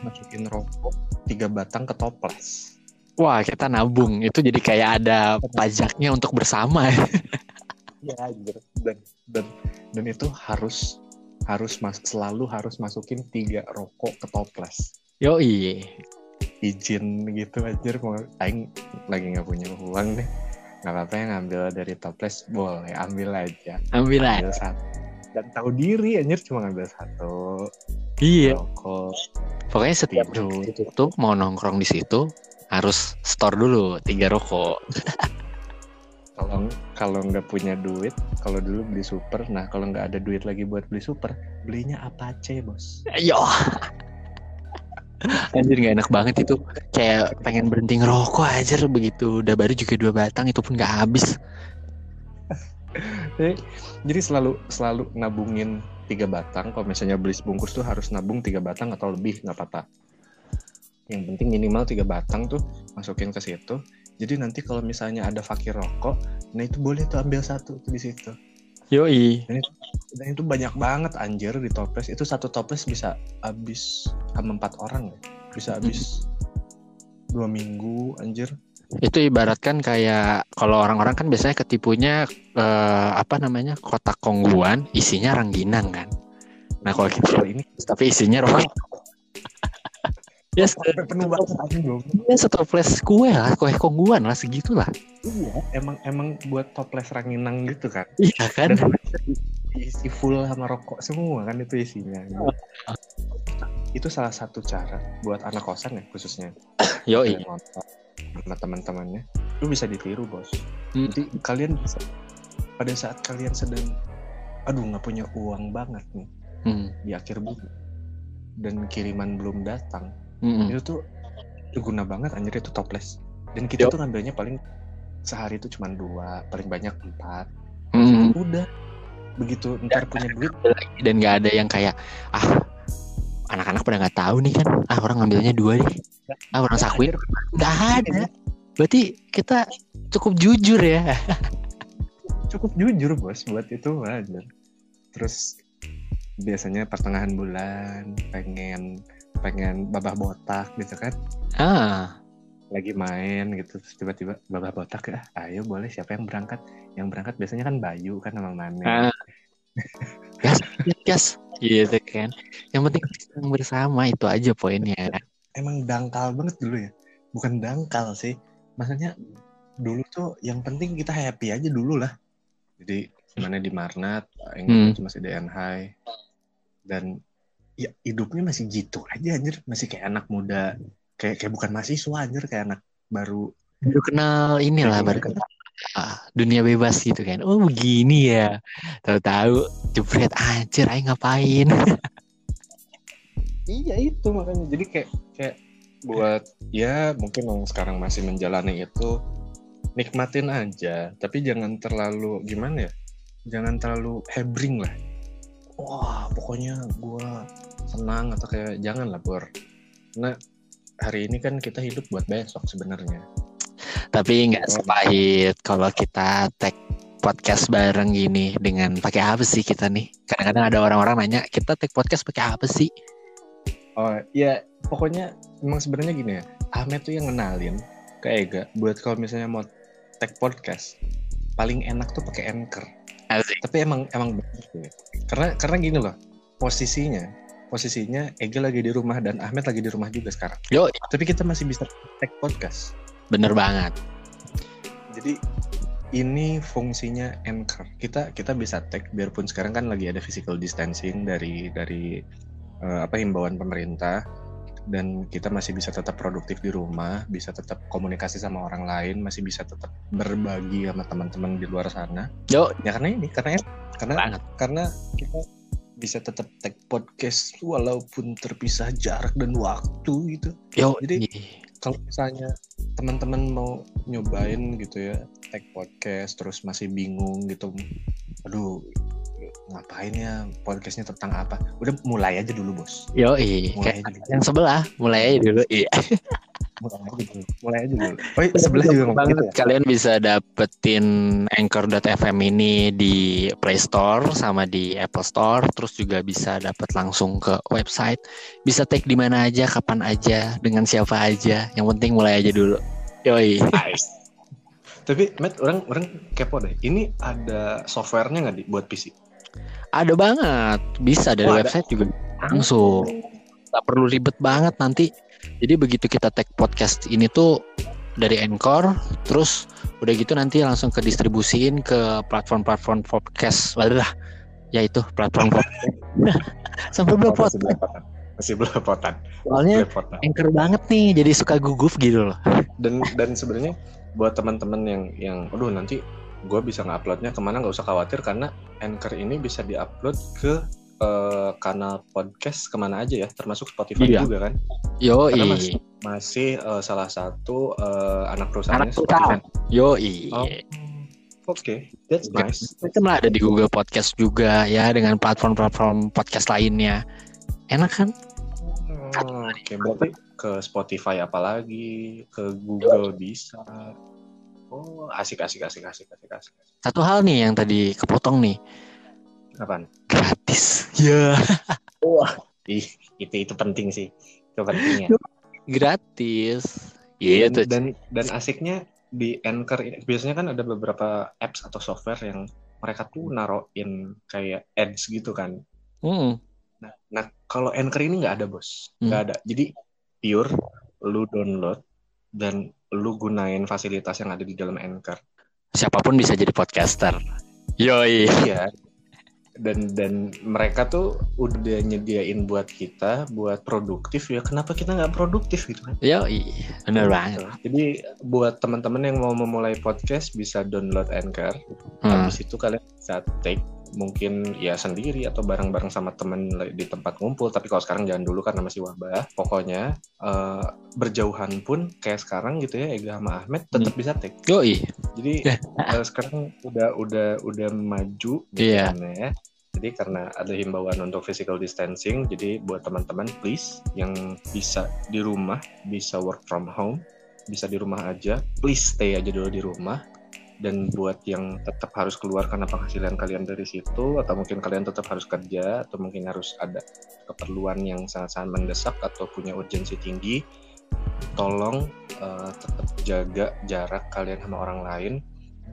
masukin rokok tiga batang ke toples Wah, kita nabung. Itu jadi kayak ada pajaknya untuk bersama. ya anjir dan dan dan itu harus harus mas selalu harus masukin tiga rokok ke toples Yoi. izin gitu anjir mau aing lagi nggak punya uang deh nggak apa-apa yang ngambil dari toples boleh ambil aja Ambil aja. ambil satu dan tahu diri anjir cuma ngambil satu Iya. rokok Pokoknya setiap tidur tuh mau nongkrong di situ harus store dulu tiga rokok. kalau kalau nggak punya duit kalau dulu beli super nah kalau nggak ada duit lagi buat beli super belinya apa aja bos? Yo. Anjir gak enak banget itu. Kayak pengen berhenti ngerokok aja begitu. Udah baru juga dua batang itu pun gak habis. Jadi, jadi selalu selalu nabungin tiga batang. Kalau misalnya beli sebungkus tuh harus nabung tiga batang atau lebih nggak apa-apa. Yang penting minimal tiga batang tuh masukin ke situ jadi nanti kalau misalnya ada fakir rokok nah itu boleh tuh ambil satu tuh di situ. Yoi. Dan itu banyak banget anjir di toples. Itu satu toples bisa habis sama empat orang ya. Bisa habis dua minggu anjir. Itu ibaratkan kayak Kalau orang-orang kan biasanya ketipunya eh, Apa namanya Kotak kongguan Isinya rangginang kan. Nah kalau kita ini Tapi isinya rokok Ya, ya setoples kue lah Kue kongguan lah segitulah. Iya emang emang buat toples ranginang gitu kan? Iya kan? Dan diisi full sama rokok semua kan itu isinya. Itu salah satu cara buat anak kosan ya khususnya. Nonton sama teman-temannya. Lu bisa ditiru bos. Hmm. jadi kalian bisa pada saat kalian sedang aduh nggak punya uang banget nih. Hmm, di akhir bulan. Dan kiriman belum datang mm-mm. itu tuh berguna banget anjir itu toples dan kita Yo. tuh ngambilnya paling sehari itu cuma dua paling banyak empat. Mm-mm. udah. Begitu ntar punya duit. Dan nggak ada yang kayak ah anak-anak pada nggak tahu nih kan. Ah orang ngambilnya dua deh ah orang sakuin nggak ada. berarti kita cukup jujur ya. Cukup jujur bos buat itu aja terus biasanya pertengahan bulan pengen pengen babah botak gitu kan. Ah. Lagi main gitu terus tiba-tiba babah botak ya ayo boleh siapa yang berangkat? Yang berangkat biasanya kan Bayu kan sama Mane Ah. gas gas. Gitu kan. Yang penting bersama itu aja poinnya. Emang dangkal banget dulu ya. Bukan dangkal sih. Maksudnya dulu tuh yang penting kita happy aja dulu lah. Jadi mana di Marnat Hmm. yang masih DNH dan ya hidupnya masih gitu aja anjir. Masih kayak anak muda kayak kayak bukan mahasiswa anjir. Kayak anak baru. Baru kenal inilah baru kenal. Ah, dunia bebas gitu kan. Oh begini ya. Tahu-tahu jebret anjir ayo ngapain? Iya itu makanya. Jadi kayak kayak buat ya mungkin yang sekarang masih menjalani itu nikmatin aja. Tapi jangan terlalu gimana ya? Jangan terlalu hebring lah wah pokoknya gua senang atau kayak jangan lah bor. Nah hari ini kan kita hidup buat besok sebenarnya. Tapi nggak sepahit kalau kita tag podcast bareng gini dengan pakai apa sih kita nih? Kadang-kadang ada orang-orang nanya kita tag podcast pakai apa sih? Oh ya pokoknya emang sebenarnya gini ya. Ahmed tuh yang ngenalin ke Ega buat kalau misalnya mau tag podcast paling enak tuh pakai anchor Asik. tapi emang emang karena karena gini loh posisinya posisinya Ega lagi di rumah dan Ahmed lagi di rumah juga sekarang. Yo tapi kita masih bisa tag podcast. Bener banget. Jadi ini fungsinya anchor. Kita kita bisa tag biarpun sekarang kan lagi ada physical distancing dari dari eh, apa himbauan pemerintah dan kita masih bisa tetap produktif di rumah bisa tetap komunikasi sama orang lain masih bisa tetap berbagi sama teman-teman di luar sana. Yo. Ya karena ini karena karena banget karena kita bisa tetap tag podcast walaupun terpisah jarak dan waktu gitu. Yo. Jadi- kalau misalnya teman-teman mau nyobain gitu ya tag podcast terus masih bingung gitu aduh ngapain ya podcastnya tentang apa udah mulai aja dulu bos yo mulai aja dulu. yang sebelah mulai aja dulu iya mulai aja dulu. Mulai aja dulu. Oh, iya, sebelah juga ngomong banget gitu ya? kalian bisa dapetin anchor.fm ini di Play Store sama di Apple Store terus juga bisa dapat langsung ke website bisa take di mana aja kapan aja dengan siapa aja yang penting mulai aja dulu yoi Nice. Tapi Matt, orang orang kepo deh. Ini ada softwarenya nggak di buat PC? Ada banget bisa dari Oh, ada. website juga langsung nggak perlu ribet banget nanti jadi begitu kita tag podcast ini tuh dari Anchor terus udah gitu nanti langsung ke distribusiin ke platform-platform podcast lah ya itu platform podcast sampai belepotan. Masih belepotan. soalnya Belepotan. Anchor banget nih jadi suka gugup gitu loh Dan dan sebenarnya buat teman-teman yang yang, aduh nanti gue bisa nguploadnya ke mana nggak usah khawatir karena Anchor ini bisa diupload ke eh, kanal podcast ke mana aja ya, termasuk Spotify Iya. juga kan. yoi Karena masih masih eh, salah satu eh, anak perusahaannya Anak Spotify. yoi Oh. Oke, that's nice. itu malah ada di Google Podcast juga ya dengan platform-platform podcast lainnya enak kan Oh, Oke, berarti ke Spotify apalagi, ke Google bisa. Oh, asik asik asik asik asik asik. satu hal nih yang tadi kepotong nih Apaan? gratis ya Ih, itu itu penting sih. Itu pentingnya. gratis iya dan, tuh dan dan asiknya di Anchor ini biasanya kan ada beberapa apps atau software yang mereka tuh naruhin kayak ads gitu kan. Hmm. Nah, nah kalau Anchor ini nggak ada bos, nggak ada. Jadi pure lu download dan lu gunain fasilitas yang ada di dalam Anchor. siapa pun bisa jadi podcaster yoi Iya. Dan dan mereka tuh udah nyediain buat kita buat produktif ya. Kenapa kita nggak produktif gitu kan? yoi bener banget Jadi buat teman-teman yang mau memulai podcast bisa download Anchor. Hmm. Habis itu kalian bisa take mungkin ya sendiri atau bareng-bareng sama temen di tempat ngumpul. Tapi kalau sekarang jangan dulu karena masih wabah. Pokoknya eh, berjauhan pun kayak sekarang gitu ya Ega sama Ahmed tetap bisa take. yoi Jadi eh, sekarang udah udah udah maju gitu Iya. kan ya. Jadi karena ada himbauan untuk physical distancing, jadi buat teman-teman please yang bisa di rumah, bisa work from home, bisa di rumah aja, please stay aja dulu di rumah. Dan buat yang tetap harus keluar karena penghasilan kalian dari situ, atau mungkin kalian tetap harus kerja, atau mungkin harus ada keperluan yang sangat-sangat mendesak atau punya urgensi tinggi, tolong eh, tetap jaga jarak kalian sama orang lain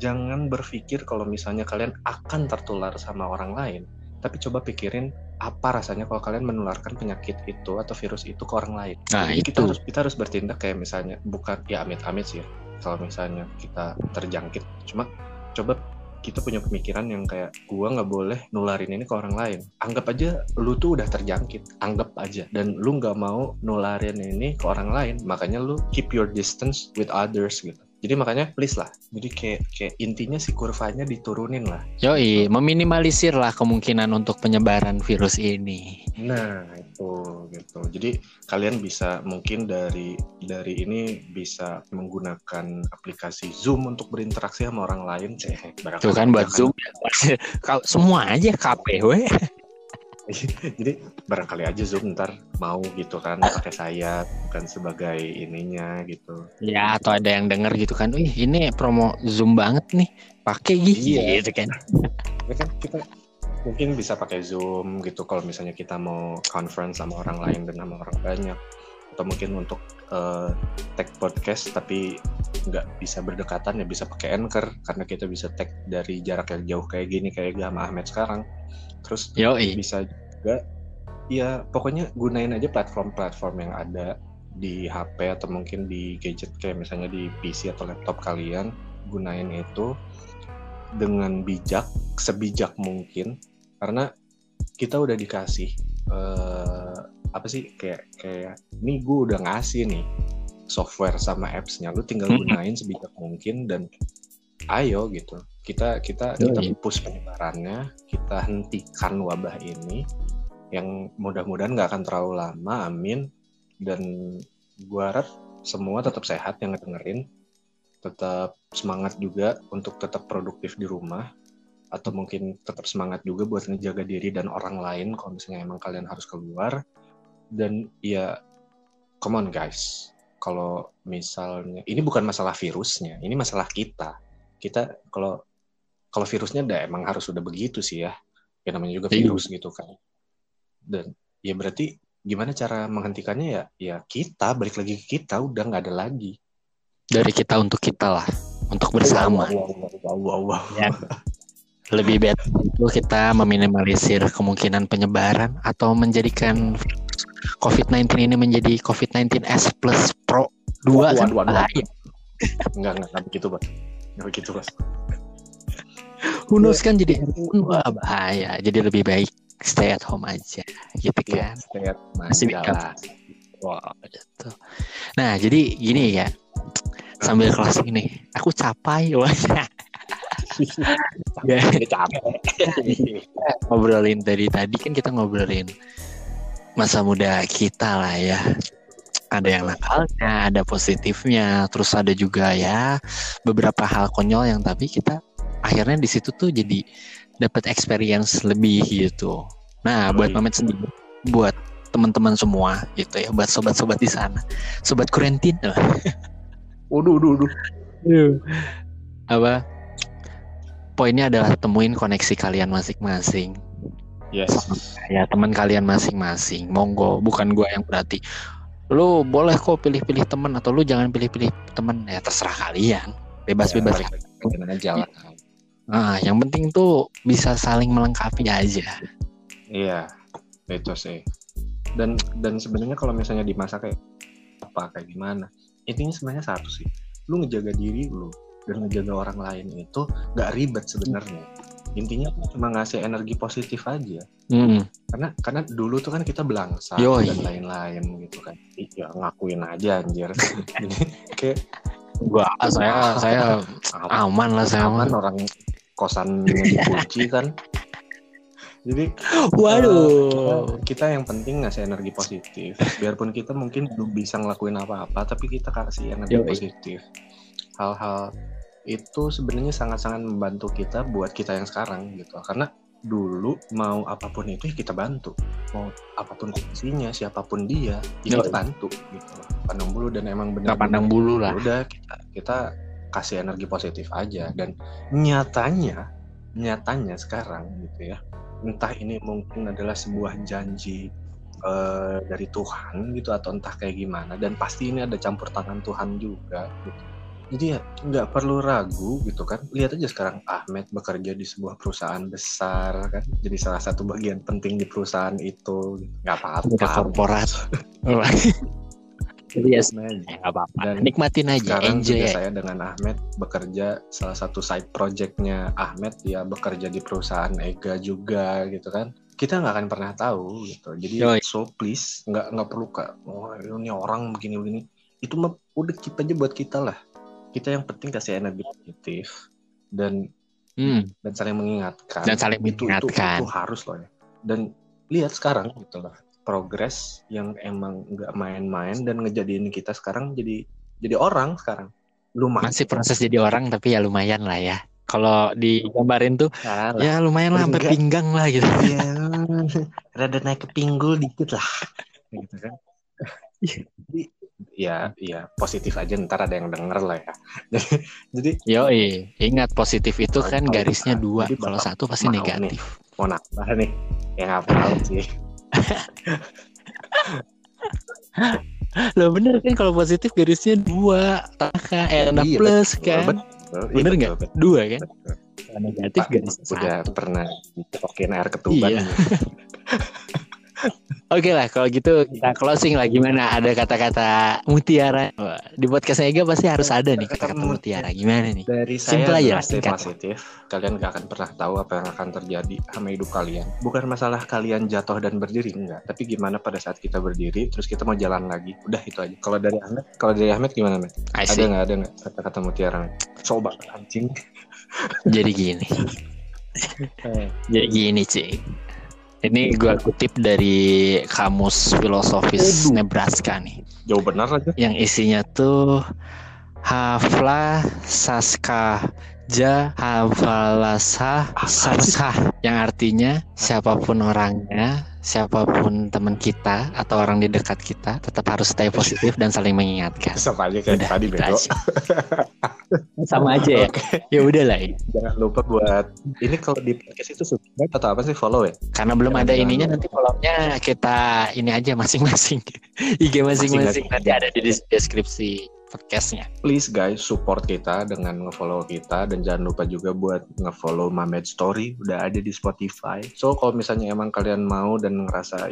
jangan berpikir kalau misalnya kalian akan tertular sama orang lain, tapi coba pikirin apa rasanya kalau kalian menularkan penyakit itu atau virus itu ke orang lain. nah Jadi kita itu harus kita harus bertindak kayak misalnya bukan ya amit-amit sih ya. Kalau misalnya kita terjangkit, cuma coba kita punya pemikiran yang kayak gua nggak boleh nularin ini ke orang lain. Anggap aja lu tuh udah terjangkit, anggap aja. Dan lu nggak mau nularin ini ke orang lain, makanya lu keep your distance with others gitu. Jadi makanya please lah. Jadi kayak kayak intinya si kurvanya diturunin lah. yoi meminimalisir lah kemungkinan untuk penyebaran virus ini Nah, itu gitu. Jadi kalian bisa mungkin dari dari ini bisa menggunakan aplikasi Zoom untuk berinteraksi sama orang lain, barangkali tuh kan buat zoom kalau semua aja KPW Jadi barangkali aja Zoom ntar mau gitu kan pakai sayap bukan sebagai ininya gitu. ya atau ada yang denger gitu kan wih ini promo zoom banget nih pakai gitu Iya. gitu kan Ya kan kita mungkin bisa pakai Zoom gitu kalau misalnya kita mau conference sama orang lain dan sama orang banyak atau mungkin untuk eh, tag podcast tapi nggak bisa berdekatan ya bisa pakai Anchor karena kita bisa tag dari jarak yang jauh kayak gini kayak gue sama Ahmed sekarang terus yoi bisa juga ya pokoknya gunain aja platform-platform yang ada di HP atau mungkin di gadget kayak misalnya di PC atau laptop kalian gunain itu dengan bijak sebijak mungkin karena kita udah dikasih eh, apa sih kayak kayak ini gue udah ngasih nih software sama apps-nya lu tinggal gunain sebijak mungkin dan ayo gitu kita kita Yoi. kita push penyebarannya kita hentikan wabah ini yang mudah-mudahan nggak akan terlalu lama amin dan gua harap semua tetap sehat yang ngedengerin tetap semangat juga untuk tetap produktif di rumah atau mungkin tetap semangat juga buat ngejaga diri dan orang lain kalau misalnya emang kalian harus keluar dan ya come on guys kalau misalnya ini bukan masalah virusnya, ini masalah kita. Kita kalau kalau virusnya udah emang harus sudah begitu sih ya. Ya namanya juga Iya. virus gitu kan. Dan ya berarti gimana cara menghentikannya ya? Ya kita balik lagi ke kita udah nggak ada lagi. Dari kita untuk kita lah, untuk bersama. Wow, wow, wow, wow. Ya. Lebih baik itu kita meminimalisir kemungkinan penyebaran atau menjadikan COVID-19 ini menjadi COVID-19 S plus Pro 2 kan Waduh, waduh, bahaya. Enggak, enggak, enggak begitu, Bos. Enggak begitu, Bos. Who knows kan jadi bahaya. Jadi lebih baik stay at home aja gitu Iya, kan. stay at Masih aja backup. lah. Wah, gitu. Nah, jadi gini ya. Sambil closing nih, aku capai wah Ya. Capek. ngobrolin dari tadi kan kita ngobrolin masa muda kita lah ya. Ada yang nakalnya, ada positifnya, terus ada juga ya beberapa hal konyol yang tapi kita akhirnya di situ tuh jadi dapat experience lebih gitu. Nah, buat Hmm. Mamet sendiri, buat teman-teman semua gitu ya, buat sobat-sobat di sana, sobat kurentin, Uduh, uduh, uduh. apa? Poinnya adalah temuin koneksi kalian masing-masing. Yes. ya teman kalian masing-masing monggo bukan gua yang berarti lu boleh kok pilih-pilih teman atau lu jangan pilih-pilih teman ya terserah kalian bebas-bebas Ya, aja lah. Nah yang penting tuh bisa saling melengkapi aja Iya, itu sih. Dan dan sebenarnya kalau misalnya di masa kayak apa kayak gimana, intinya sebenarnya satu sih. Lu ngejaga diri lu dan ngejaga orang lain itu gak ribet sebenarnya. Intinya cuma ngasih energi positif aja. Hmm, Karena karena dulu tuh kan kita belangsa Yoi. dan lain-lain gitu kan. Ya ngakuin aja anjir. Kayak gua saya saya aman lah saya aman aman orang kosan dikunci kan. Jadi waduh kita, kita yang penting ngasih energi positif. Biarpun kita mungkin belum bisa ngelakuin apa-apa, tapi kita kasih energi Yoi. positif. Hal-hal itu sebenarnya sangat-sangat membantu kita buat kita yang sekarang gitu. Karena dulu mau apa pun itu ya kita bantu. Mau apa pun kondisinya, siapa pun dia, ya kita Yoi. bantu gitu. Pandang bulu dan emang benar pandang bulu lah udah kita kita kasih energi positif aja dan nyatanya nyatanya sekarang gitu ya entah ini mungkin adalah sebuah janji eh, dari Tuhan gitu atau entah kayak gimana dan pasti ini ada campur tangan Tuhan juga gitu jadi ya nggak perlu ragu gitu kan. Lihat aja sekarang Ahmed bekerja di sebuah perusahaan besar kan. Jadi salah satu bagian penting di perusahaan itu. Nggak udah apa-apa korporat. Jadi ya Ahmed. nggak apa-apa. Dan nikmatin aja sekarang enjoy juga ya. saya dengan Ahmed bekerja salah satu side projectnya Ahmed. Dia bekerja di perusahaan Ega juga gitu kan. Kita nggak akan pernah tahu gitu. Jadi Yoi. so please nggak nggak perlu kak. Oh, ini orang begini begini itu mah udah kita aja buat kita lah kita yang penting kasih energi positif dan Hmm, dan saling mengingatkan. Dan saling itu, itu, mengingatkan. itu harus loh ya. Dan lihat sekarang gitu lah progres yang emang nggak main-main dan ngejadiin kita sekarang jadi jadi orang sekarang. Lumayan. Masih proses jadi orang tapi ya lumayan lah ya. Kalau digambarin tuh Salah. ya lumayan lah sampai pinggang lah gitu. Ya rada naik ke pinggul dikit lah. Gitu kan. Jadi ya ya positif aja ntar ada yang denger lah ya jadi Yoi, ingat positif itu kan garisnya dua, kalau satu pasti mau negatif. mau nambah nih ya nggak apa sih Loh bener kan kalau positif garisnya dua, tengah eh Iya, plus betul, kan, betul. Iya, bener nggak? Dua kan, betul. Negatif garisnya udah satu. pernah dicokokin air ketuban Iya. Oke lah kalau gitu kita closing lah gimana? Ada kata-kata mutiara di podcast Ega pasti harus ada nih Kata-kata mutiara. Gimana nih? Dari Simple saya aja lah, singkat. positif. Kalian gak akan pernah tahu apa yang akan terjadi sama hidup kalian. Bukan masalah kalian jatuh dan berdiri enggak, tapi gimana pada saat kita berdiri terus kita mau jalan lagi. Udah itu aja. Kalau dari Ahmed, kalau dari Ahmed gimana, Ahmed? Ada nggak ada nggak kata-kata mutiara? Ahmed? Coba anjing. Jadi gini. Jadi gini sih. Ini gua kutip dari kamus filosofis Aduh. Nebraska nih. Jauh benar aja. yang isinya tuh Hafla Saska Ja Hafalasa Sarsah yang artinya siapa pun orangnya siapa pun teman kita atau orang di dekat kita tetap harus stay positif dan saling mengingatkan. Sama aja kayak Udah, tadi gitu bego. aja. Sama aja ya. Ya udah lah. ya. Jangan lupa buat ini kalau di podcast itu subscribe atau apa sih follow ya? Karena belum Jangan ada ininya nanti kolomnya kita ini aja masing-masing. IG masing-masing nanti ada di des- deskripsi podcastnya. Please guys support kita dengan ngefollow kita dan jangan lupa juga buat ngefollow Mamed Story udah ada di Spotify. So kalau misalnya emang kalian mau dan ngerasa